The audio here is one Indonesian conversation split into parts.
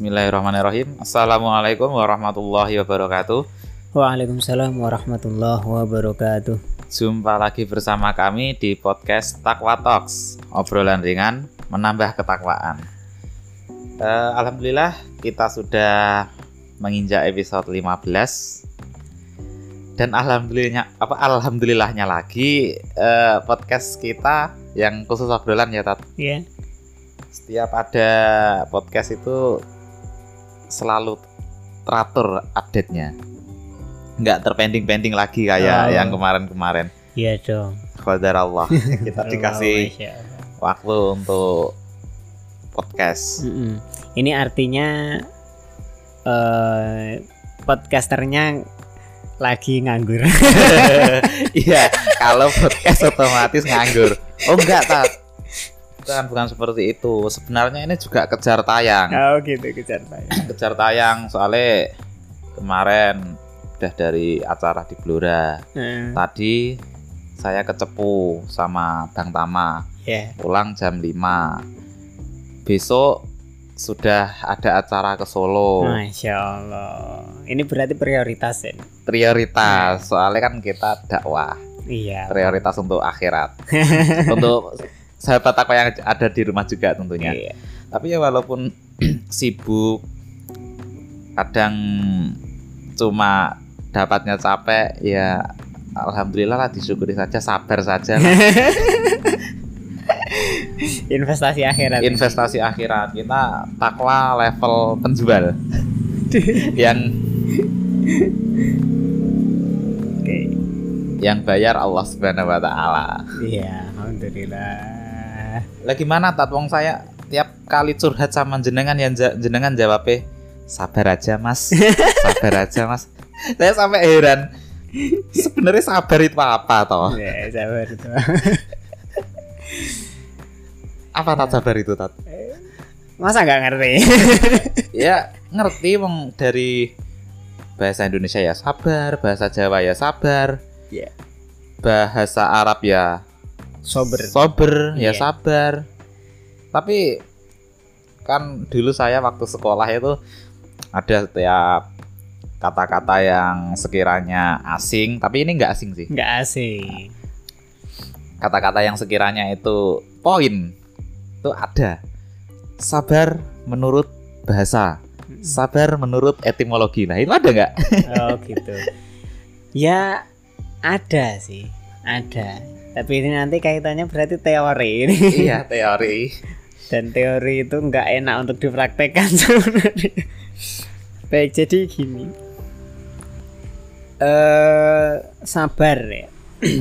Bismillahirrahmanirrahim. Assalamualaikum warahmatullahi wabarakatuh. Waalaikumsalam warahmatullahi wabarakatuh. Jumpa lagi bersama kami di podcast Takwa Talks, obrolan ringan menambah ketakwaan. Uh, Alhamdulillah kita sudah menginjak episode 15 dan alhamdulillahnya apa alhamdulillahnya lagi uh, podcast kita yang khusus obrolan ya Tat. Iya. Yeah. Setiap ada podcast itu selalu teratur update-nya. Nggak terpending-pending lagi kayak oh. yang kemarin-kemarin. Iya dong. Qadar Allah. kita dikasih waktu untuk podcast. Mm -mm. Ini artinya uh, podcasternya lagi nganggur. Iya, kalau podcast otomatis nganggur. Oh enggak, Tat. Bukan, bukan seperti itu. Sebenarnya ini juga kejar tayang. Oh gitu, kejar tayang. kejar tayang soalnya kemarin udah dari acara di Blora. Hmm. Tadi saya kecepu sama Bang Tama. Yeah. Pulang jam 5. Besok sudah ada acara ke Solo. Masya Allah. Ini berarti prioritas ya? Prioritas, soalnya kan kita dakwah. Iya. Prioritas untuk akhirat. untuk sahabat aku yang ada di rumah juga tentunya. Iya. Tapi ya walaupun sibuk, kadang cuma dapatnya capek, ya alhamdulillah lah disyukuri saja, sabar saja. investasi akhirat investasi ini. akhirat kita takwa level penjual yang okay. yang bayar Allah subhanahu wa taala iya alhamdulillah lagi mana tat wong saya? Tiap kali curhat sama jenengan yang jenengan jawab sabar aja mas. Sabar aja mas. Saya sampai heran sebenarnya sabar itu apa toh? Ya sabar itu. Apa tak sabar itu tat? Masa nggak ngerti? Ya ngerti wong dari bahasa Indonesia ya sabar bahasa Jawa ya sabar. Yeah. bahasa Arab ya sober. Sober yeah. ya iya. sabar. Tapi kan dulu saya waktu sekolah itu ada setiap kata-kata yang sekiranya asing tapi ini nggak asing sih. Nggak asing. Kata-kata yang sekiranya itu poin itu ada. Sabar menurut bahasa. Sabar menurut etimologi. Nah itu ada nggak? Oh gitu. Ya ada sih. Ada tapi ini nanti kaitannya berarti teori ini iya teori dan teori itu nggak enak untuk dipraktekkan sebenarnya baik jadi gini uh, sabar ya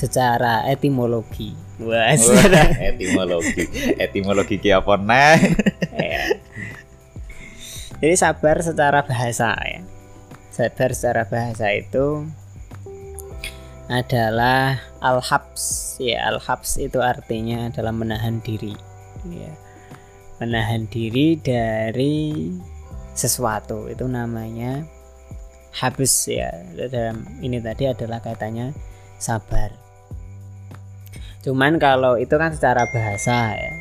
secara etimologi Wah, etimologi. Etimologi ki apa nih? Iya. Jadi sabar secara bahasa ya. Sabar secara bahasa itu adalah al-habs. Ya al-habs itu artinya adalah menahan diri. Ya. Menahan diri dari sesuatu. Itu namanya habis ya. Dalam ini tadi adalah kaitannya sabar. Cuman kalau itu kan secara bahasa ya.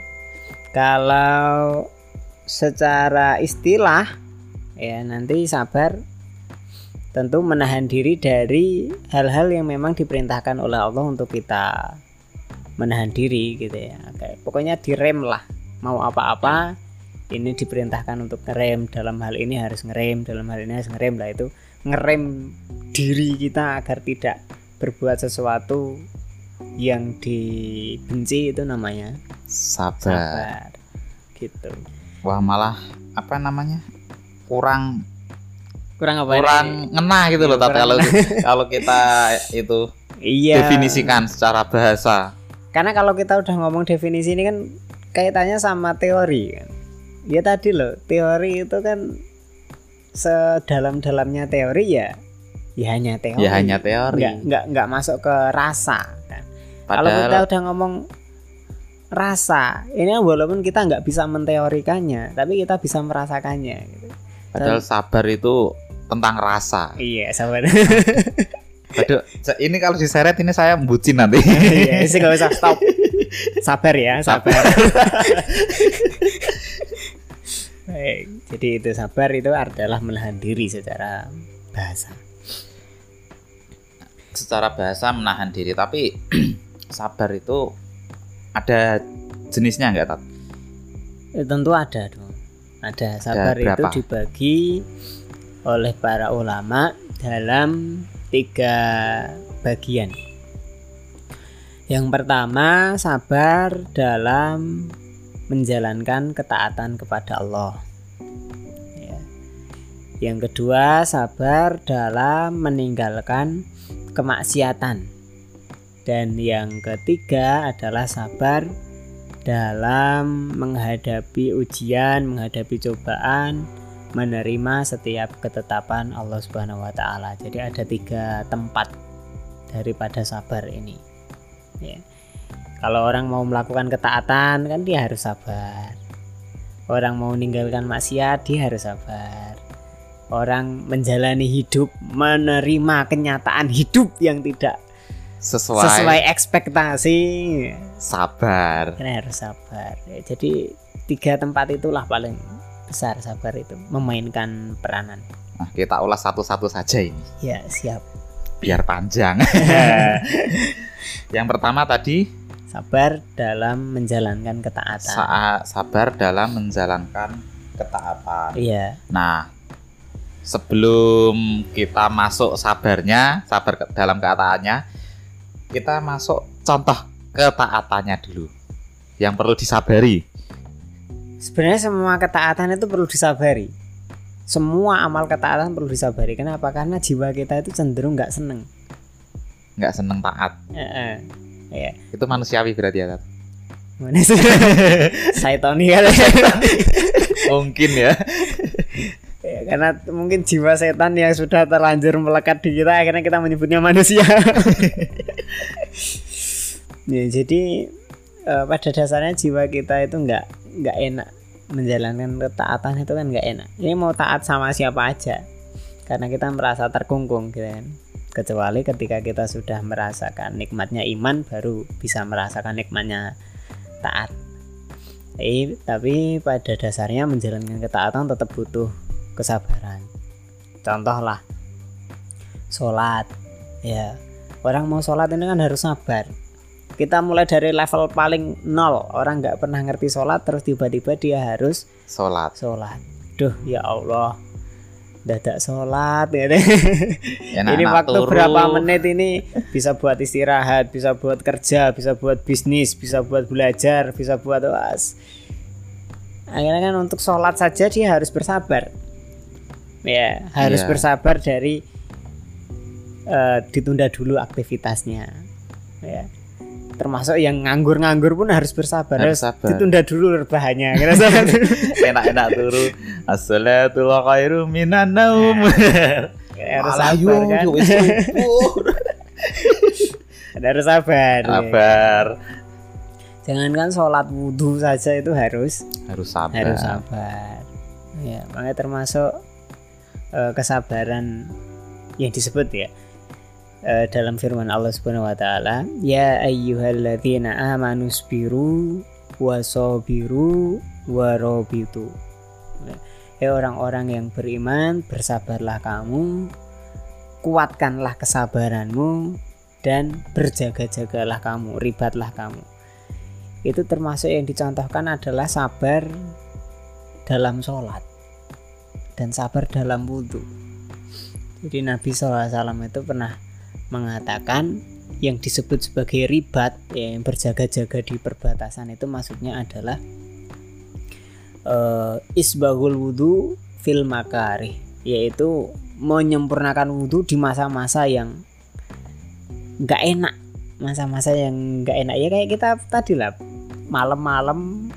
Kalau secara istilah ya nanti sabar tentu menahan diri dari hal-hal yang memang diperintahkan oleh Allah untuk kita menahan diri gitu ya. Kayak pokoknya direm lah. Mau apa-apa ini diperintahkan untuk ngerem dalam hal ini harus ngerem dalam hal ini harus ngerem lah itu ngerem diri kita agar tidak berbuat sesuatu yang dibenci itu namanya sabar. sabar. Gitu. Wah, malah apa namanya? kurang kurang apa kurang ini? ngena gitu loh tapi kalau kalau kita itu iya. definisikan secara bahasa. Karena kalau kita udah ngomong definisi ini kan kaitannya sama teori kan. Ya tadi loh, teori itu kan sedalam-dalamnya teori ya ya hanya teori. Ya hanya teori. Nggak, nggak, nggak masuk ke rasa kan. Padahal... Kalau kita udah ngomong rasa, ini walaupun kita nggak bisa menteorikannya, tapi kita bisa merasakannya. Gitu. Padahal sabar itu tentang rasa. Iya sabar. Aduh, ini kalau diseret ini saya bucin nanti. iya, sih nggak usah stop. Sabar ya, sabar. Baik, jadi itu sabar itu adalah menahan diri secara bahasa. secara bahasa menahan diri tapi sabar itu ada jenisnya nggak tat Ya, tentu ada dong. Ada sabar itu berapa? dibagi oleh para ulama dalam tiga bagian. Yang pertama sabar dalam menjalankan ketaatan kepada Allah. Ya. Yang kedua sabar dalam meninggalkan kemaksiatan. Dan yang ketiga adalah sabar dalam menghadapi ujian, menghadapi cobaan, menerima setiap ketetapan Allah Subhanahu wa taala. Jadi ada tiga tempat daripada sabar ini. Ya. Kalau orang mau melakukan ketaatan kan dia harus sabar. Orang mau meninggalkan maksiat dia harus sabar. Orang menjalani hidup menerima kenyataan hidup yang tidak sesuai, sesuai ekspektasi sabar Kalian harus sabar. Ya, jadi tiga tempat itulah paling besar sabar itu memainkan peranan. nah, kita ulas satu-satu saja ini Ya siap. biar panjang yang pertama tadi Sabar dalam menjalankan ketaatan. saat sabar dalam menjalankan ketaatan Iya. Nah, sebelum kita masuk sabarnya, sabar ke- dalam ketaannya, kita masuk contoh ketaatannya dulu. Yang perlu disabari. Sebenarnya semua ketaatan itu perlu disabari. Semua amal ketaatan perlu disabari. Kenapa? Karena jiwa kita itu cenderung nggak seneng. Nggak seneng taat. Heeh. Iya. Itu manusiawi berarti ya. Tat? Mana sih? Saitoni kan. Mungkin ya. Ya, karena mungkin jiwa setan yang sudah terlanjur melekat di kita akhirnya kita menyebutnya manusia. ya, jadi eh, pada dasarnya jiwa kita itu nggak nggak enak menjalankan ketaatan itu kan nggak enak. Ini mau taat sama siapa aja karena kita merasa terkungkung gitu kan. Kecuali ketika kita sudah merasakan nikmatnya iman baru bisa merasakan nikmatnya taat. Tapi, tapi pada dasarnya menjalankan ketaatan tetap butuh kesabaran. Contoh lah, sholat. Ya, orang mau sholat ini kan harus sabar. Kita mulai dari level paling nol, orang nggak pernah ngerti sholat, terus tiba-tiba dia harus Sholat. sholat. Duh, ya Allah, dadak sholat. Ya. Ini waktu turu. berapa menit ini bisa buat istirahat, bisa buat kerja, bisa buat bisnis, bisa buat belajar, bisa buat was. Akhirnya kan untuk sholat saja dia harus bersabar. Ya, harus Iya. bersabar dari eh, ditunda dulu aktivitasnya. Ya. Termasuk yang nganggur-nganggur pun harus bersabar. Harus Harus sabar. ditunda dulu rebahannya. Enak-enak turu. Assalatul khairu minan naum. harus Alah, sabar kan. harus sabar. Sabar. Jangankan sholat wudhu saja itu harus Harus sabar. harus sabar. Ya, makanya termasuk eh, kesabaran yang disebut ya eh, dalam firman Allah Subhanahu wa taala, ya ayyuhalladzina amanu sabiru wasabiru warabitu. Ya orang-orang yang beriman, bersabarlah kamu, kuatkanlah kesabaranmu dan berjaga-jagalah kamu, ribatlah kamu. Itu termasuk yang dicontohkan adalah sabar dalam sholat dan sabar dalam wudhu. Jadi Nabi SAW itu pernah mengatakan yang disebut sebagai ribat ya, yang berjaga-jaga di perbatasan itu maksudnya adalah eh, isbahul wudhu fil makarih yaitu menyempurnakan wudhu di masa-masa yang nggak enak masa-masa yang nggak enak ya kayak kita tadi lah malam-malam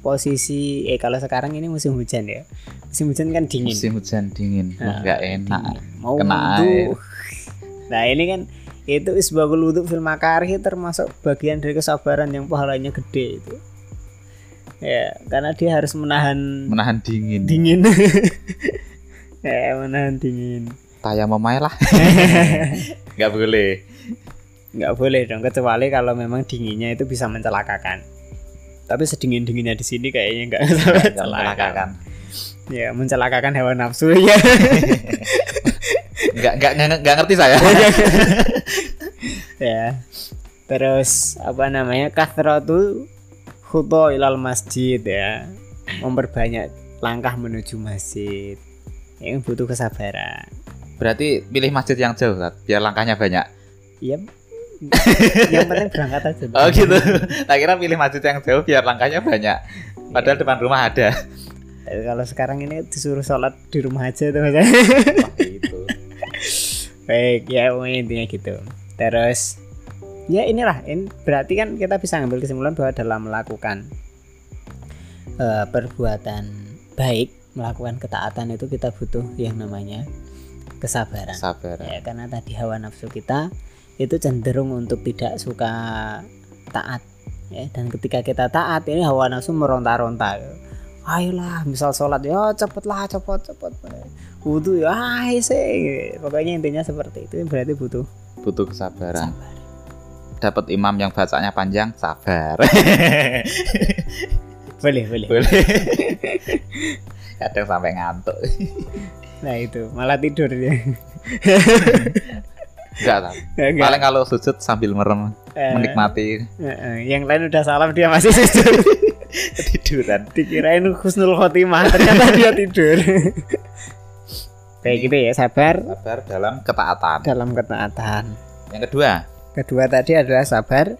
posisi eh kalau sekarang ini musim hujan ya musim hujan kan dingin Musim hujan dingin. Nah, Enggak enak. dingin. mau Kena wudhu. air. Nah ini kan itu isbagul wudhu fil makarih termasuk bagian dari kesabaran yang pahalanya gede itu ya karena dia harus menahan Menahan dingin. dingin ya menahan dingin Taya memae lah. Enggak boleh. nggak boleh dong kecuali kalau memang dinginnya itu bisa mencelakakan tapi sedingin dinginnya di sini kayaknya nggak Nggak mencelakakan. ya mencelakakan hewan nafsu ya Nggak nggak nggak ngerti saya. ya terus apa namanya kathratu khuto ilal masjid ya memperbanyak langkah menuju masjid yang butuh kesabaran Berarti pilih masjid yang jauh, Tat, biar langkahnya banyak. Iya. yang penting berangkat aja. Oh gitu. Tak kira pilih masjid yang jauh biar langkahnya banyak. Padahal depan rumah ada. Kalau sekarang ini disuruh sholat di rumah aja tuh Mas. Baik, ya intinya gitu. Terus ya inilah, ini berarti kan kita bisa ngambil kesimpulan bahwa dalam melakukan eh, perbuatan baik, melakukan ketaatan itu kita butuh yang namanya kesabaran. Sabar. ya karena tadi hawa nafsu kita itu cenderung untuk tidak suka taat ya dan ketika kita taat ini hawa nafsu meronta-ronta ayolah misal sholat ya cepetlah cepet cepet wudhu ya ayo sih pokoknya intinya seperti itu berarti butuh Butuh kesabaran. sabar Dapat imam yang bacanya panjang, sabar. boleh boleh Boleh. Kadang sampai ngantuk. nah itu malah tidur dia Enggak. Enggak. Paling kalau sujud sambil merem, Eh, menikmati eh, eh, yang lain udah salam dia masih tidur ketiduran. dikirain husnul khotimah ternyata dia tidur. Kayak gitu ya sabar. Sabar dalam ketaatan. dalam ketaatan. Yang kedua, kedua tadi adalah sabar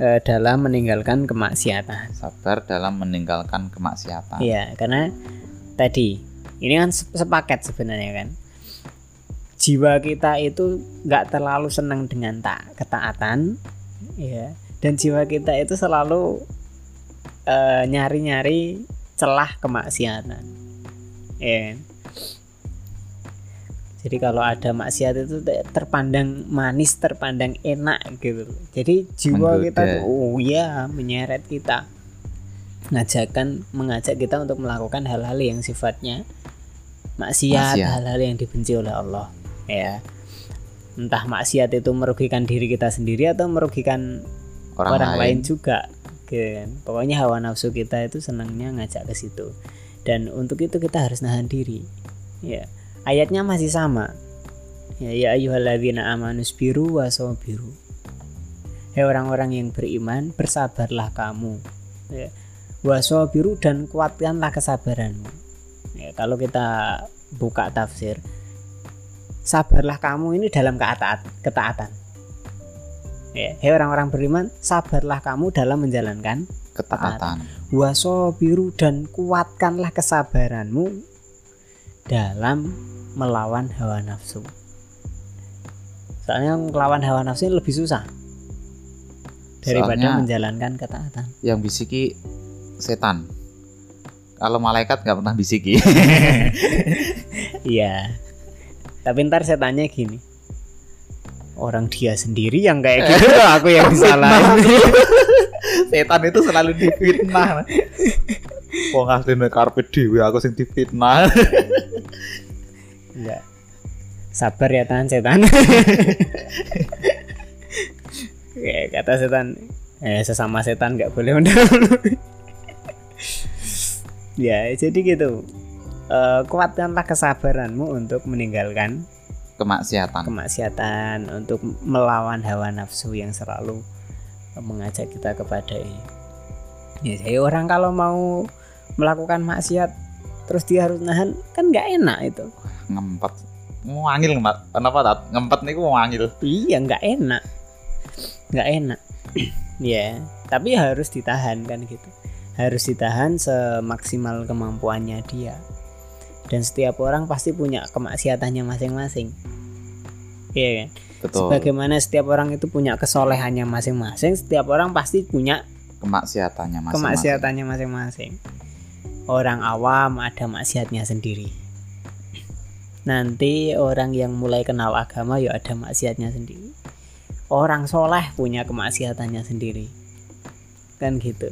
eh, dalam meninggalkan kemaksiatan. Sabar dalam meninggalkan kemaksiatan. iya karena tadi ini kan se- sepaket sebenarnya kan. Jiwa kita itu nggak terlalu senang dengan tak ketaatan ya dan jiwa kita itu selalu eh, nyari-nyari celah kemaksiatan ya kan? jadi kalau ada maksiat itu te- terpandang manis terpandang enak gitu jadi jiwa Menggoda. kita tuh oh ya menyeret kita ngajakan mengajak kita untuk melakukan hal-hal yang sifatnya maksiat, Maksiat. hal-hal yang dibenci oleh Allah ya entah maksiat itu merugikan diri kita sendiri atau merugikan Orang, orang, lain. lain. juga kan pokoknya hawa nafsu kita itu senangnya ngajak ke situ. Dan untuk itu kita harus nahan diri. Ya ayatnya masih sama. Ya ya ayyuhalladzina amanu biru wasobiru Hei orang-orang yang beriman bersabarlah kamu. Ya wasobiru dan kuatkanlah kesabaranmu. Ya kalau kita buka tafsir sabarlah kamu ini dalam ketaatan ya hei orang-orang beriman sabarlah kamu dalam menjalankan Ketaatan. wasobiru dan kuatkanlah kesabaranmu dalam melawan hawa nafsu soalnya melawan hawa nafsu ini lebih susah daripada Soalnya- menjalankan ketaatan Yang bisiki setan. Kalau malaikat nggak pernah bisiki. iya tapi ntar saya tanya gini orang dia sendiri yang kayak gitu aku yang disalahin setan itu selalu difitnah. Wong asline karpe dhewe aku sing difitnah. Enggak. Sabar ya tahan setan. ya, kata setan, eh sesama setan nggak boleh mendahului. ya, jadi gitu. Eh, kuatkanlah kesabaranmu untuk meninggalkan Kemaksiatan. kemaksiatan, untuk melawan hawa nafsu yang selalu mengajak kita kepada ini. Ya, jadi orang kalau mau melakukan maksiat terus dia harus nahan kan nggak enak itu. Ngempet. Ngangil ngempet. Kenapa tat? Ngempet niku ngangil. Iya nggak enak, nggak enak. ya, tapi harus ditahan kan gitu. Harus ditahan semaksimal kemampuannya dia. Dan setiap orang pasti punya kemaksiatannya masing-masing. Iya kan? Betul. Sebagaimana setiap orang itu punya kesolehannya masing-masing, setiap orang pasti punya Kemaksiatannya masing-masing. kemaksiatannya masing-masing. Orang awam ada maksiatnya sendiri. Nanti orang yang mulai kenal agama ya ada maksiatnya sendiri. Orang soleh punya kemaksiatannya sendiri. Kan gitu.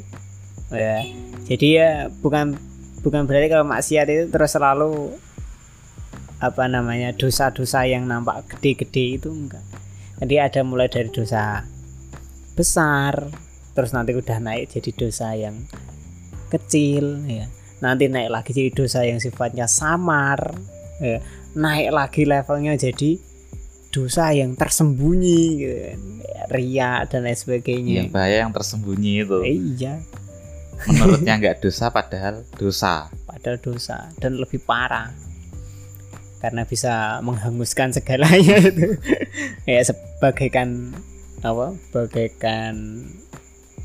Ya. Jadi ya bukan bukan berarti kalau maksiat itu terus selalu apa namanya dosa-dosa yang nampak gede-gede itu enggak. Jadi ada mulai dari dosa besar, terus nanti udah naik jadi dosa yang kecil ya nanti naik lagi jadi dosa yang sifatnya samar ya. naik lagi levelnya jadi dosa yang tersembunyi gitu kan. Ria dan lain sebagainya yang bahaya yang tersembunyi itu iya menurutnya nggak dosa padahal dosa. Padahal dosa dan lebih parah. Karena bisa menghanguskan segalanya itu. Ya sebagaikan apa bagaikan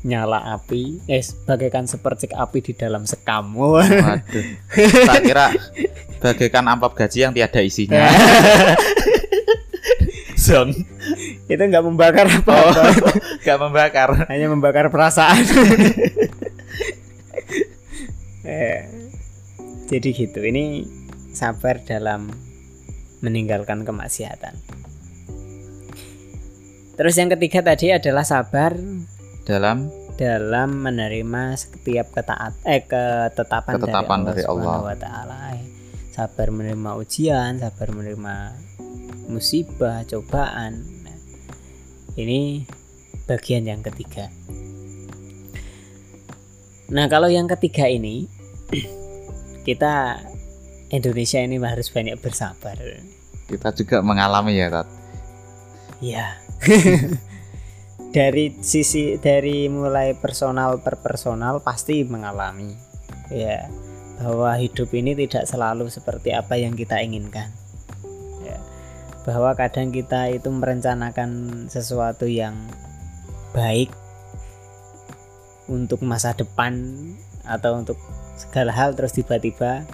nyala api eh bagaikan sepercik api di dalam sekam. Waduh. Tak kira bagaikan amplop gaji yang tiada isinya. Zong itu nggak membakar apa-apa. Nggak membakar. Hanya membakar perasaan Eh, jadi gitu ini sabar dalam meninggalkan kemaksiatan terus yang ketiga tadi adalah sabar dalam dalam menerima setiap ketaat eh ketetapan, Ketetapan dari dari Allah, Allah. Subhanahu wa taala. Sabar menerima ujian, sabar menerima musibah, cobaan. Nah, ini bagian yang ketiga. Nah, kalau yang ketiga ini kita Indonesia ini harus banyak bersabar. kita juga mengalami ya Tat Ya. dari sisi dari mulai personal per personal pasti mengalami ya bahwa hidup ini tidak selalu seperti apa yang kita inginkan. Ya. Bahwa kadang kita itu merencanakan sesuatu yang baik untuk masa depan atau untuk segala hal terus tiba-tiba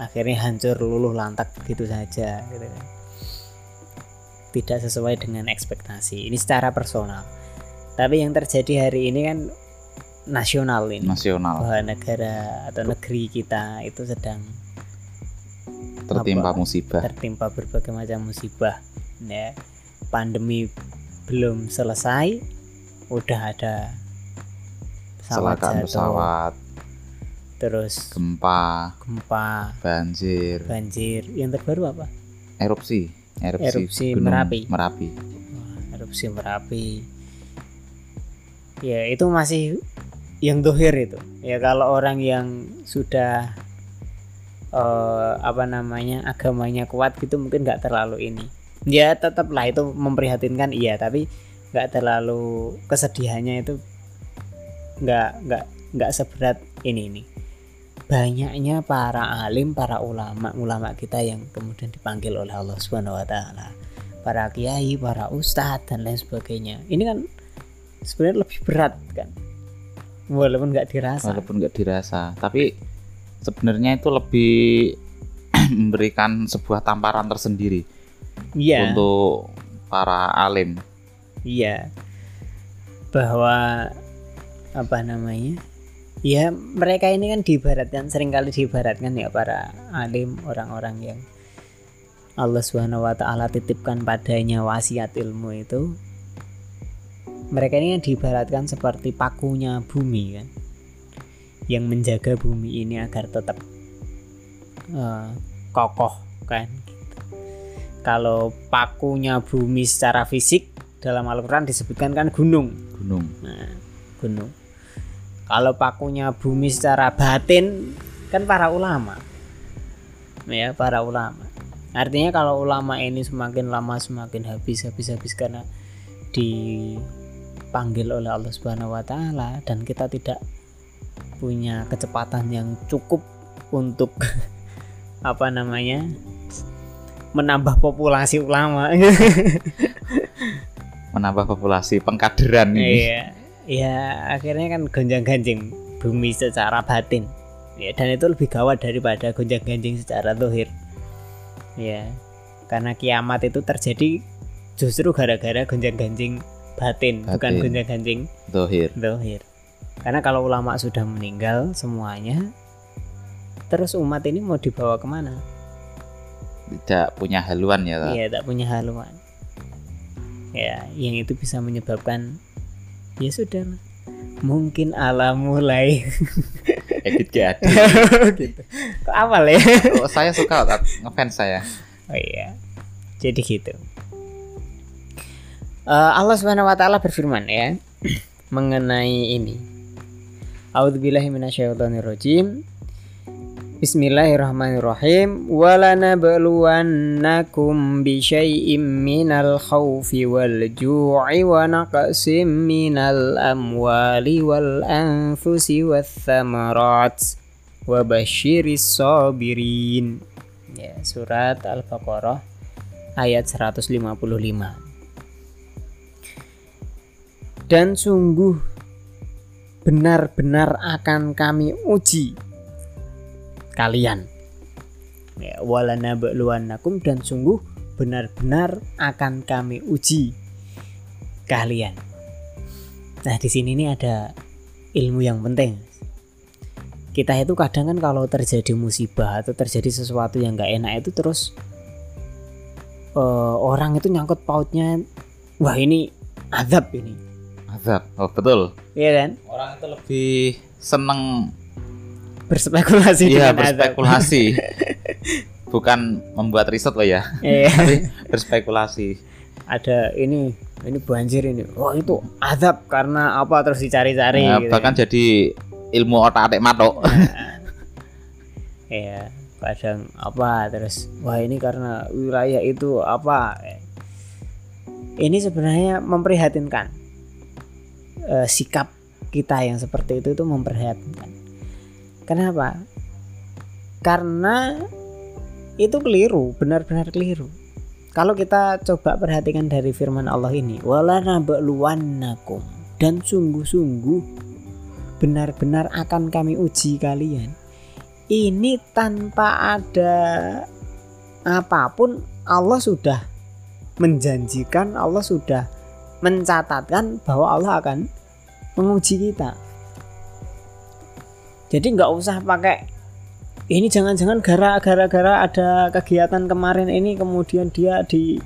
akhirnya hancur luluh lantak begitu saja gitu kan tidak sesuai dengan ekspektasi. Ini secara personal. Tapi yang terjadi hari ini kan nasional ini. nasional Bahwa negara atau negeri kita itu sedang tertimpa apa? musibah tertimpa berbagai macam musibah. Ya. Pandemi belum selesai, udah ada pesawat jatuh, pesawat terus gempa gempa, banjir banjir. Yang terbaru apa? erupsi erupsi, Erupsi gunung Merapi. merapi Wah, erupsi Merapi. Ya itu masih yang dohir itu. Ya kalau orang yang sudah eh, apa namanya agamanya kuat gitu mungkin nggak terlalu ini. Ya tetaplah itu memprihatinkan iya tapi nggak terlalu kesedihannya itu nggak nggak nggak seberat ini ini. Banyaknya para alim, para ulama, ulama kita yang kemudian dipanggil oleh Allah Subhanahu wa taala para kiai, para ustadz dan lain sebagainya. Ini kan sebenarnya lebih berat kan, walaupun nggak dirasa. walaupun nggak dirasa tapi sebenarnya itu lebih memberikan sebuah tamparan tersendiri Iya, untuk para alim iya, bahwa apa namanya? Ya mereka ini kan diibaratkan sering kali diibaratkan ya para alim orang-orang yang Allah Subhanahu wa taala titipkan padanya wasiat ilmu itu mereka ini kan diibaratkan seperti pakunya bumi kan yang menjaga bumi ini agar tetap eh, kokoh kan gitu. kalau pakunya bumi secara fisik dalam Al-Quran disebutkan kan gunung gunung Nah, gunung. Kalau pakunya bumi secara batin kan para ulama. Ya, para ulama. Artinya kalau ulama ini semakin lama semakin habis habis habis karena dipanggil oleh Allah Subhanahu wa taala dan kita tidak punya kecepatan yang cukup untuk apa namanya? menambah populasi ulama. menambah populasi pengkaderan ini Iya, ya akhirnya kan gonjang-ganjing bumi secara batin. Ya, dan itu lebih gawat daripada gonjang-ganjing secara dohir. Ya, karena kiamat itu terjadi justru gara-gara gonjang-ganjing batin, bukan Batin. gonjang-ganjing dohir dohir. Karena kalau ulama sudah meninggal semuanya, terus umat ini mau dibawa ke mana? tidak punya haluan ya? Iya, tak punya haluan. Ya, yang itu bisa menyebabkan ya sudah lah. Mungkin alam mulai edit GAD gitu. Kok awal ya? oh, saya suka ngefans saya Oh iya. Jadi gitu. Eh, Allah Subhanahu wa taala berfirman ya. mengenai ini. A'udzubillahi minasyaitonirrajim. Bismillahirrahmanirrahim. Walana bluwannakum bi syai'im minal khawfi wal ju'i wa naqsim minal amwali wal anfusi wath thamarat wa basyiris sabirin. Ya, surat Al-Baqarah ayat 155. Dan sungguh benar-benar akan kami uji kalian ya walana dan sungguh benar-benar akan kami uji kalian. Nah di sini ini ada ilmu yang penting. Kita itu kadang kan kalau terjadi musibah atau terjadi sesuatu yang nggak enak itu terus uh, orang itu nyangkut pautnya wah ini azab ini. Azab. Oh betul. Iya kan? Orang itu lebih seneng berspekulasi iya berspekulasi. Bukan membuat riset loh ya Iya. tapi berspekulasi. Ada ini ini banjir ini. Wah itu azab karena apa terus dicari-cari Ya, gitu bahkan jadi ilmu otak atik matok ya kadang apa terus wah ini karena wilayah itu apa? Ini sebenarnya memprihatinkan Eh, sikap kita yang seperti itu itu memprihatinkan kenapa? Karena itu keliru benar-benar keliru. Kalau kita coba perhatikan dari firman Allah ini wala nabluwannakum dan sungguh-sungguh benar-benar akan kami uji kalian. Ini tanpa ada apa pun Allah sudah menjanjikan Allah sudah mencatatkan bahwa Allah akan menguji kita jadi nggak usah pakai ini jangan-jangan gara-gara ada kegiatan kemarin ini kemudian dia di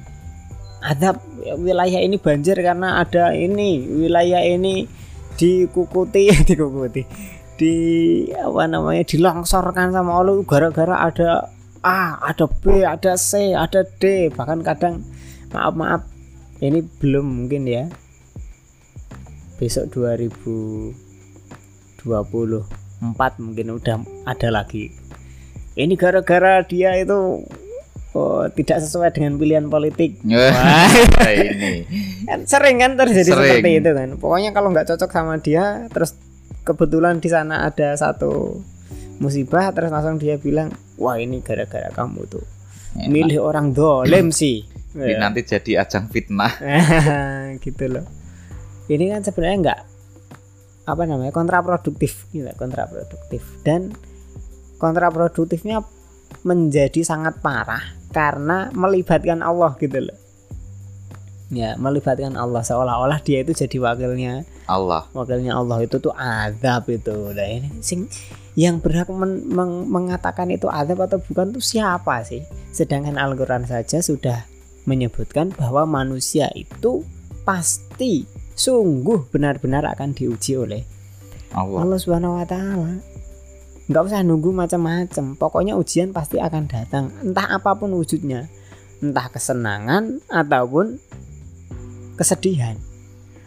adab wilayah ini banjir karena ada ini wilayah ini dikukuti dikukuti di apa namanya dilongsorkan sama Allah gara-gara ada A ada B ada C ada D. Bahkan kadang maaf maaf ini belum mungkin ya. Besok 2024 mungkin udah ada lagi. Ini gara-gara dia itu oh, tidak sesuai dengan pilihan politik. Wah, ini. Kan sering kan terjadi Sering. seperti itu kan? Pokoknya kalau nggak cocok sama dia terus kebetulan di sana ada satu musibah terus langsung dia bilang wah ini gara-gara kamu tuh. Enak. milih orang dolem sih. Ini Ya. nanti jadi ajang fitnah. Gitu loh. Ini kan sebenarnya nggak apa namanya kontraproduktif gitu kontraproduktif. Dan kontraproduktifnya menjadi sangat parah karena melibatkan Allah gitu loh. Ya melibatkan Allah seolah-olah dia itu jadi wakilnya Allah. wakilnya Allah itu tuh azab itu. Nah ini sing yang berhak men- meng- mengatakan itu azab atau bukan tuh siapa sih? Sedangkan Al-Quran saja sudah menyebutkan bahwa manusia itu pasti sungguh benar-benar akan diuji oleh Allah Allah Subhanahu wa taala. Nggak usah nunggu macam-macam. Pokoknya ujian pasti akan datang, entah apa pun wujudnya. Entah kesenangan ataupun kesedihan.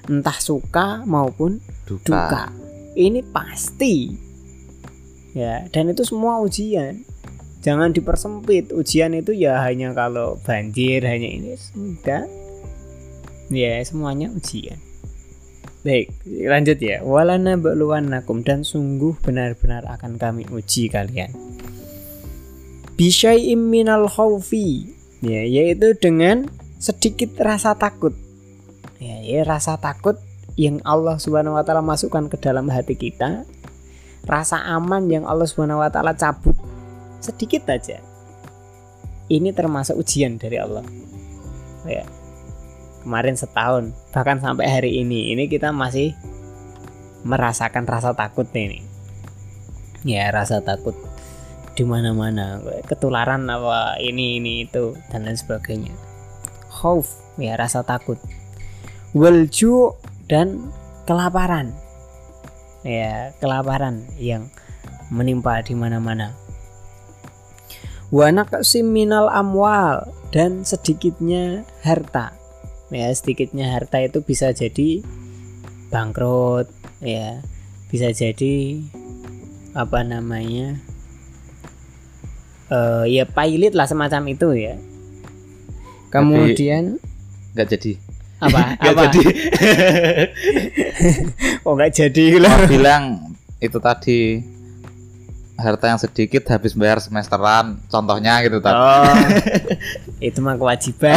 Entah suka maupun duka, duka. Ini pasti. Ya, dan itu semua ujian. Jangan dipersempit. Ujian itu ya hanya kalau banjir, hanya ini sudah. Ya, semuanya ujian. Baik, lanjut ya. Walana ba'luwannakum dan sungguh benar-benar akan kami uji kalian. Bisyai'im minal khawfi. Ya, yaitu dengan sedikit rasa takut. Ya, ya rasa takut yang Allah Subhanahu wa taala masukkan ke dalam hati kita. Rasa aman yang Allah Subhanahu wa taala cabut sedikit aja. Ini termasuk ujian dari Allah. Ya. Kemarin setahun, bahkan sampai hari ini, ini kita masih merasakan rasa takut ini. Ya, rasa takut di mana-mana, ketularan apa ini ini itu dan lain sebagainya. Khauf, ya rasa takut. Walju dan kelaparan. Ya, kelaparan yang menimpa di mana-mana. Wa naqsim minal amwal dan sedikitnya harta. Ya, sedikitnya harta itu bisa jadi bangkrut ya. Bisa jadi apa namanya eh ya pilot lah semacam itu ya. Kemudian nggak jadi. Apa? Nggak apa? jadi. Oh nggak jadi lah. Mau bilang itu tadi harta yang sedikit habis bayar semesteran contohnya gitu tadi oh. Itu mah kewajiban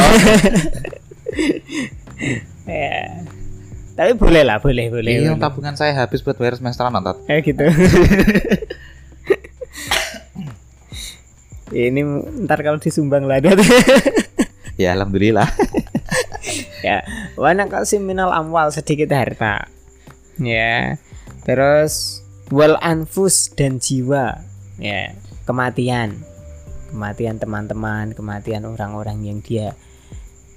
ya. Tapi boleh lah boleh boleh, Iya, boleh. tabungan saya habis buat bayar semesteran Tat. kayak gitu. Ini ntar kalau disumbang lah ya alhamdulillah. Ya wana kasih minal amwal sedikit harta. Ya terus wal anfus dan jiwa. Ya kematian. Kematian teman-teman kematian orang-orang yang dia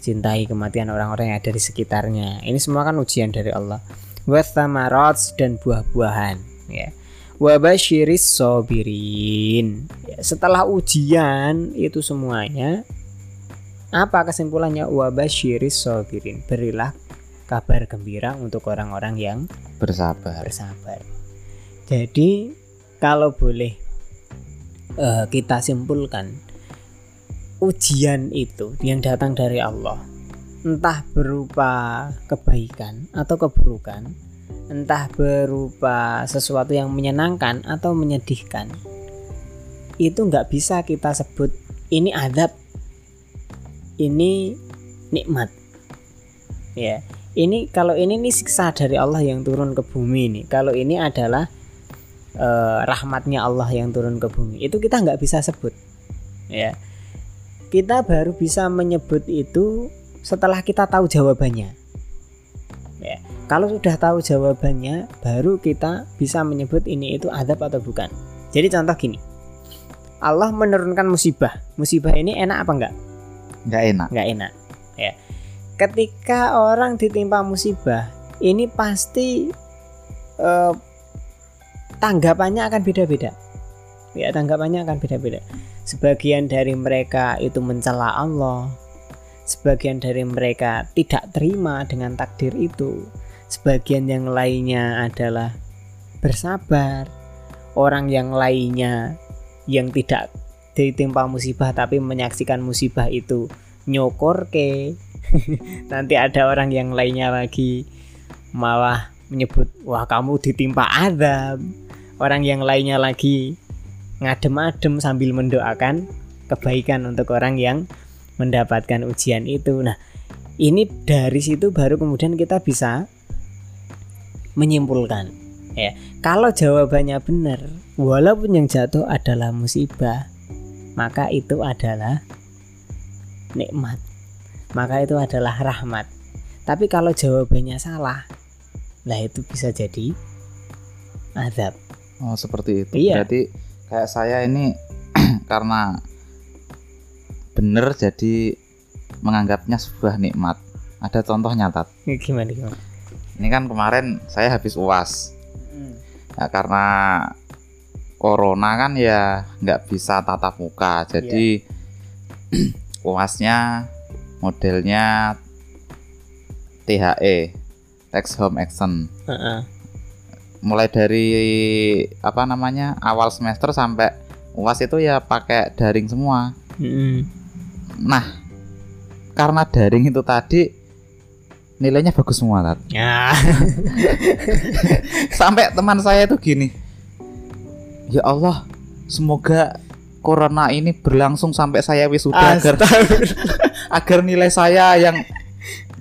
cintai kematian orang-orang yang ada di sekitarnya. Ini semua kan ujian dari Allah. Wathamarat dan buah-buahan ya. Wabashiris sobirin ya, setelah ujian itu semuanya apa kesimpulannya? Wabashiris sobirin berilah kabar gembira untuk orang-orang yang bersabar. bersabar. Jadi kalau boleh eh, kita simpulkan ujian itu yang datang dari Allah. Entah berupa kebaikan atau keburukan entah berupa sesuatu yang menyenangkan atau menyedihkan itu nggak bisa kita sebut ini adab ini nikmat. Ya ini kalau ini nih siksa dari Allah yang turun ke bumi ini kalau ini adalah eh, rahmatnya Allah yang turun ke bumi itu kita nggak bisa sebut. Ya kita baru bisa menyebut itu setelah kita tahu jawabannya. Ya kalau sudah tahu jawabannya baru kita bisa menyebut ini itu adab atau bukan. Jadi contoh gini. Allah menurunkan musibah. Musibah ini enak apa enggak? Nggak enak. Nggak enak. Ya. Ketika orang ditimpa musibah ini pasti eh, tanggapannya akan beda-beda. Ya tanggapannya akan beda-beda sebagian dari mereka itu mencela Allah. Sebagian dari mereka tidak terima dengan takdir itu. Sebagian yang lainnya adalah bersabar. Orang yang lainnya yang tidak ditimpa musibah tapi menyaksikan musibah itu nyokor ke nanti ada orang yang lainnya lagi malah menyebut wah kamu ditimpa azab. Orang yang lainnya lagi ngadem-adem sambil mendoakan kebaikan untuk orang yang mendapatkan ujian itu. Nah ini dari situ baru kemudian kita bisa menyimpulkan ya. Kalau jawabannya benar walaupun yang jatuh adalah musibah maka itu adalah nikmat. Maka itu adalah rahmat. Tapi kalau jawabannya salah lah itu bisa jadi azab. Oh seperti itu. Iya. berarti kayak saya ini karena bener jadi menganggapnya sebuah nikmat. Ada contohnya tat Ini gimana gimana? Ini kan kemarin saya habis uas ya, karena corona kan ya nggak bisa tatap muka. Jadi uasnya modelnya THE Text Home Action. Heeh. Mulai dari apa namanya awal semester sampai uas itu ya pakai daring semua Mm-mm. nah karena daring itu tadi nilainya bagus semua Tat. ya sampai teman saya itu gini ya Allah semoga corona ini berlangsung sampai saya wisuda agar agar nilai saya yang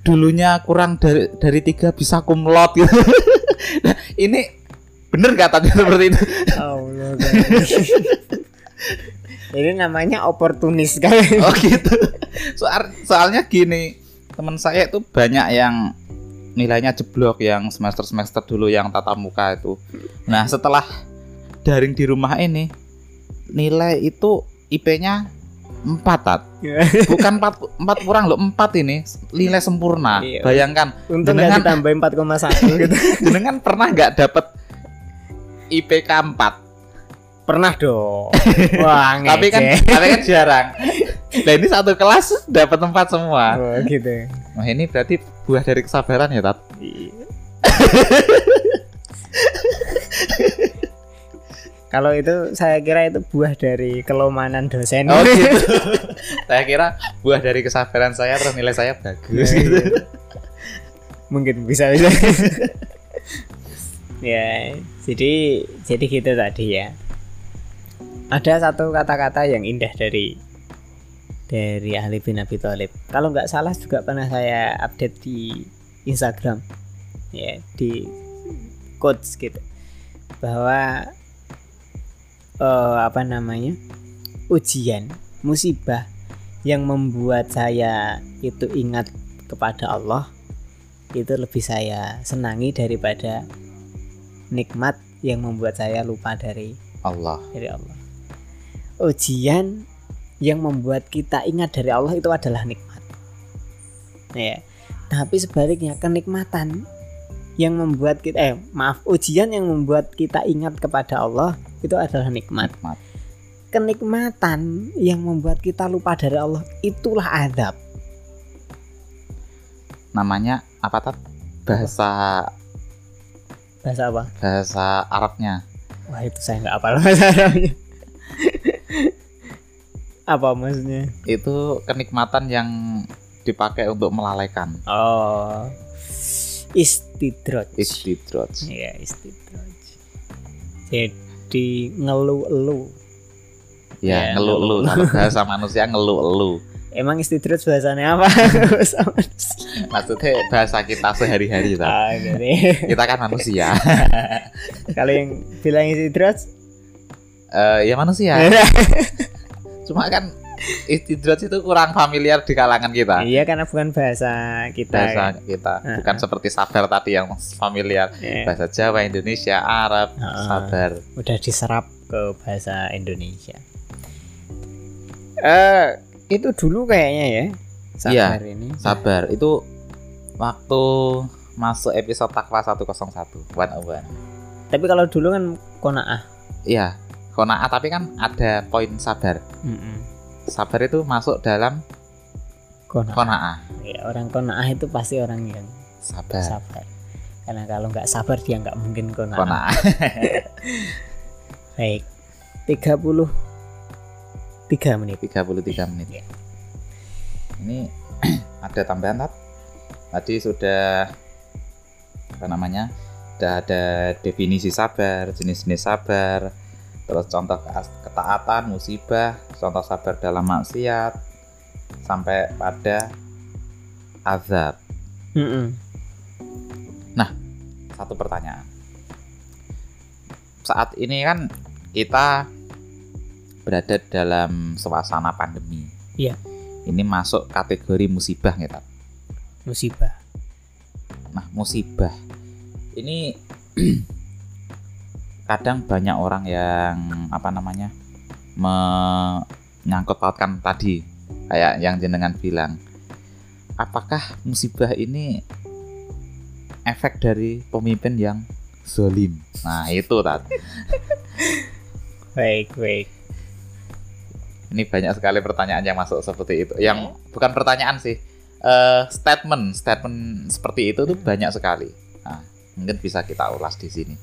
dulunya kurang dari dari tiga bisa kumlot gitu nah, ini bener nggak tadi seperti itu? Allah ini namanya oportunis kan oh gitu. Soal, soalnya gini teman saya itu banyak yang nilainya jeblok yang semester semester dulu yang tatap muka itu. Nah setelah daring di rumah ini nilai itu IP-nya 4 tat. Bukan 4, 4 kurang loh 4 ini. Nilai sempurna. Iya. bayangkan untung nggak Jenengan- ditambahin 4,1 gitu. Jenengan pernah nggak dapet IPK 4 pernah dong. Wah tapi kan tapi kan jarang. Nah ini satu kelas dapat tempat semua. Oh, gitu. Wah ini berarti buah dari kesabaran ya tat? Iya. Kalau itu saya kira itu buah dari kelomanan dosen. Oh gitu. saya kira buah dari kesabaran saya terus nilai saya bagus Iya, gitu. iya. Mungkin bisa bisa. ya, jadi jadi gitu tadi ya. Ada satu kata-kata yang indah dari dari Ali bin Abi Thalib. Kalau nggak salah juga pernah saya update di Instagram, ya di quotes gitu, bahwa eh, apa namanya ujian, musibah yang membuat saya itu ingat kepada Allah itu lebih saya senangi daripada nikmat yang membuat saya lupa dari Allah. dari Allah. Ujian yang membuat kita ingat dari Allah itu adalah nikmat. Ya. Tapi sebaliknya kenikmatan yang membuat kita eh maaf ujian yang membuat kita ingat kepada Allah itu adalah nikmat. Nikmat. Kenikmatan yang membuat kita lupa dari Allah itulah azab. Namanya apa tat? Bahasa Bahasa apa? bahasa Arabnya. Wah itu saya nggak hafal bahasa Arabnya. apa maksudnya? Itu kenikmatan yang dipakai untuk melalaikan. Oh, istidroj. Istidraj. Iya istidroj. Jadi ngeluh-elu. Ya, Ya, ngeluh-elu. Kalau bahasa manusia ngeluh-elu. Emang istidroj bahasanya apa? Bahasa manusia. Maksudnya bahasa kita sehari-hari. Ah, jadi Kita kan manusia. kalau yang bilang istidroj, Eh, ya manusia. Cuma kan istidraj itu kurang familiar di kalangan kita. iya karena bukan bahasa kita. Bahasa kan. kita Ah. bukan seperti sabar tadi yang familiar. Iya. Bahasa Jawa, Indonesia, Arab, Ah. sabar. udah diserap ke bahasa Indonesia. Eh itu dulu kayaknya ya. Iya, Sabar ini. Sabar itu waktu masuk episode Takwa 101 one on one. Tapi kalau dulu kan konaah. Iya, kona'ah tapi kan ada poin sabar. Mm-mm. Sabar itu masuk dalam Konaah. kona'ah. Ya, orang konaah itu pasti orang yang Sabar. sabar. Karena kalau nggak sabar dia nggak mungkin konaah. Kona'ah. Baik. 30 3 menit. 33 menit. Iya. Ini ada tambahan Tat? Tadi sudah apa namanya? Sudah ada definisi sabar, jenis-jenis sabar, terus contoh ketaatan, musibah, contoh sabar dalam maksiat, sampai pada azab. Mm-mm. Satu pertanyaan. Saat ini kan kita berada dalam suasana pandemi. Iya. Ini masuk kategori musibah Tat? Musibah. Nah, musibah ini kadang banyak orang yang apa namanya menyangkut pautkan tadi kayak yang jenengan bilang. Apakah musibah ini efek dari pemimpin yang zolim? Nah itu tat. Baik, baik. ini banyak sekali pertanyaan yang masuk seperti itu. Yang bukan pertanyaan sih eh, statement statement seperti itu tuh banyak sekali. Nah, mungkin bisa kita ulas di sini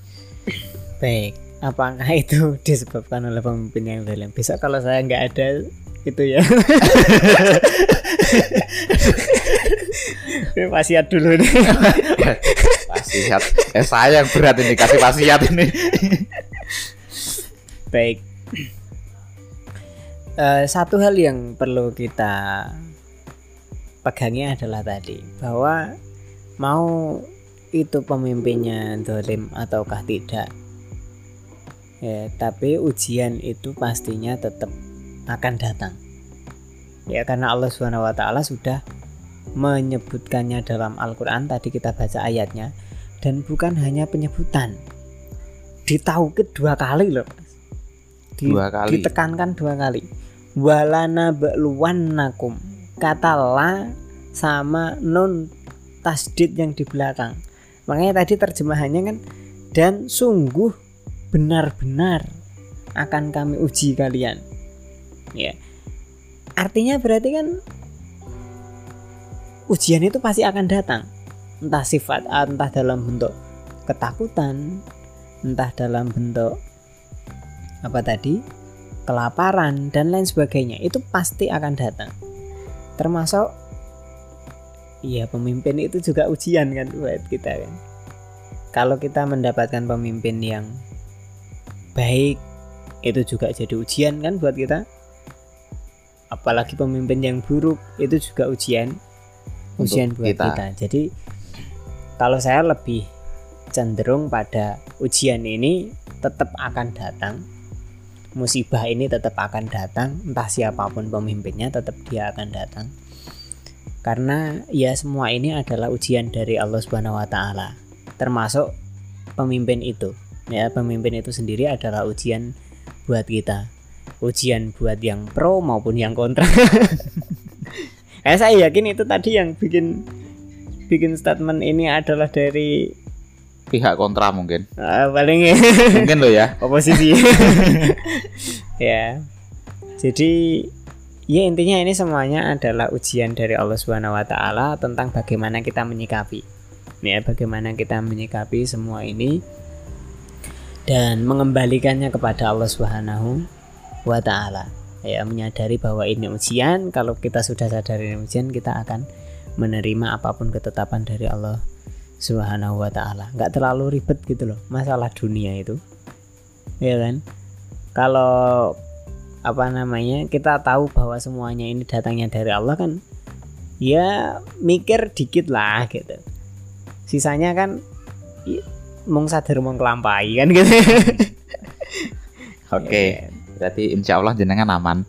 Baik. Apakah itu disebabkan oleh pemimpin yang zalim? Bisa kalau saya nggak ada itu ya. Ini wasiat dulu nih. wasiat eh saya yang berat ini kasih wasiat ini Baik. Eh, satu hal yang perlu kita pegangi adalah tadi bahwa mau itu pemimpinnya dolim ataukah tidak ya tapi ujian itu pastinya tetap akan datang. Ya karena Allah Subhanahu Wa Taala sudah menyebutkannya dalam Al-Quran. Tadi kita baca ayatnya. Dan bukan hanya penyebutan. Ditaukid dua kali loh. Di- Dua kali. ditekankan dua kali. Walana nakum kata la sama nun tasdid yang di belakang. Makanya tadi terjemahannya kan dan sungguh benar-benar akan kami uji kalian. Ya. Artinya berarti kan ujian itu pasti akan datang. Entah sifat entah dalam bentuk ketakutan entah dalam bentuk apa tadi kelaparan dan lain sebagainya. Itu pasti akan datang. Termasuk Iya pemimpin itu juga ujian kan buat kita kan. Kalau kita mendapatkan pemimpin yang baik itu juga jadi ujian kan buat kita. Apalagi pemimpin yang buruk itu juga ujian ujian buat kita. kita. Jadi kalau saya lebih cenderung pada ujian ini tetap akan datang musibah ini tetap akan datang entah siapa pun pemimpinnya tetap dia akan datang. Karena ya semua ini adalah ujian dari Allah Subhanahu wa taala termasuk pemimpin itu ya pemimpin itu sendiri adalah ujian buat kita. Ujian buat yang pro maupun yang kontra. Eh saya yakin itu tadi yang bikin bikin statement ini adalah dari pihak kontra mungkin. Uh, paling mungkin lo ya. Oposisi. Ya. Jadi Ya intinya ini semuanya adalah ujian dari Allah Subhanahu wa taala tentang bagaimana kita menyikapi. Ya, bagaimana kita menyikapi semua ini dan mengembalikannya kepada Allah Subhanahu wa taala. Ya, menyadari bahwa ini ujian, kalau kita sudah sadar ini ujian, kita akan menerima apa pun ketetapan dari Allah Subhanahu wa taala. Enggak terlalu ribet gitu loh masalah dunia itu. Ya kan? Kalau apa namanya kita tahu bahwa semuanya ini datangnya dari Allah kan ya mikir dikit lah gitu sisanya kan mong sadar mong kelampai kan gitu oke okay. berarti insya Allah jenengan aman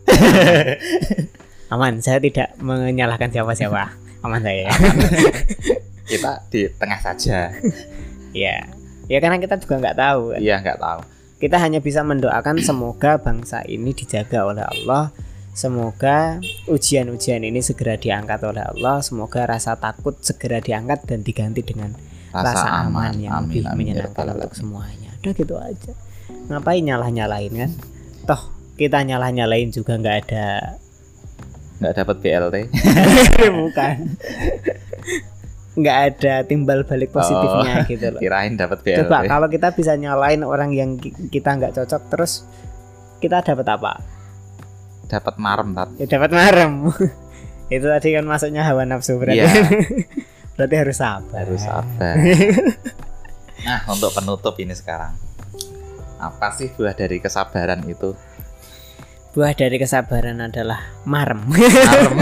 aman saya tidak menyalahkan siapa-siapa aman saya kita di tengah saja ya ya karena kita juga nggak tahu kan? iya nggak tahu kita hanya bisa mendoakan semoga bangsa ini dijaga oleh Allah. Semoga ujian-ujian ini segera diangkat oleh Allah. Semoga rasa takut segera diangkat dan diganti dengan rasa, rasa aman, aman yang amin, lebih amin, menyenangkan amin, untuk semuanya. Udah gitu aja. Ngapain nyalah-nyalain kan? Toh kita nyalah-nyalain juga nggak ada nggak dapat BLT. Bukan nggak ada timbal balik positifnya oh, gitu loh. Kirain dapat BLT. Coba kalau kita bisa nyalain orang yang kita nggak cocok terus kita dapat apa? Dapat marem tat. Ya dapat marem. Itu tadi kan masuknya hawa nafsu berarti. Yeah. berarti harus sabar. Harus sabar. nah, untuk penutup ini sekarang. Apa sih buah dari kesabaran itu? Buah dari kesabaran adalah marem. Marem.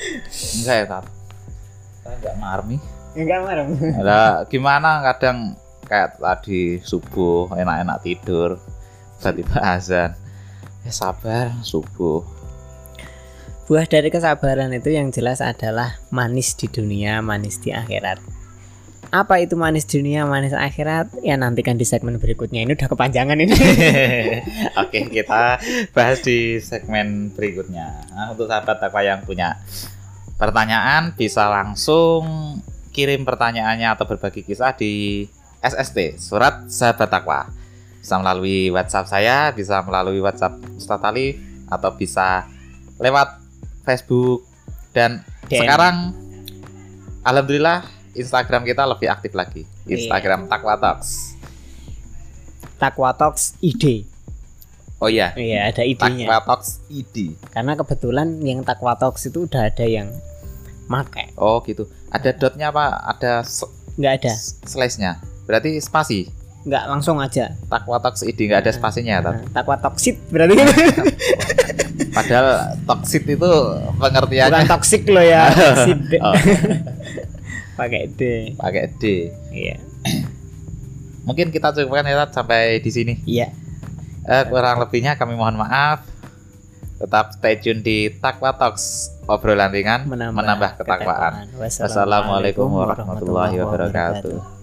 Enggak ya, Tat saya nggak marmi nggak marmi ada gimana kadang kayak tadi subuh enak-enak tidur tiba-tiba azan ya sabar subuh buah dari kesabaran itu yang jelas adalah manis di dunia manis di akhirat. Apa itu manis dunia manis akhirat? Ya nantikan di segmen berikutnya. Ini udah kepanjangan ini. Oke kita bahas di segmen berikutnya. Nah, untuk sahabat takwa yang punya pertanyaan bisa langsung kirim pertanyaannya atau berbagi kisah di SST Surat Sahabat Takwa. Bisa melalui WhatsApp saya bisa melalui WhatsApp Ustaz Talif atau bisa lewat Facebook dan DM. sekarang Alhamdulillah Instagram kita lebih aktif lagi iya. Instagram yeah. Takwa Talks Takwa Talks ID Oh iya. Iya, ada idenya. Takwa Talks ID. Karena kebetulan yang Takwa Talks itu udah ada yang make. Oh, gitu. Ada dotnya apa? Ada nggak ada. Slash-nya. Berarti spasi. Nggak langsung aja. Takwa Talks ID nggak ada nah, spasinya, nah, Takwa Toxit berarti. Padahal toxic itu pengertiannya bukan toxic lo ya. oh. Pakai D. Pakai D. Iya. Mungkin kita cukupkan ya sampai di sini. Iya. Uh, kurang lebihnya kami mohon maaf. Tetap stay tune di Takwa Talks obrolan ringan menambah, menambah ketakwaan. Wassalamualaikum warahmatullahi wabarakatuh.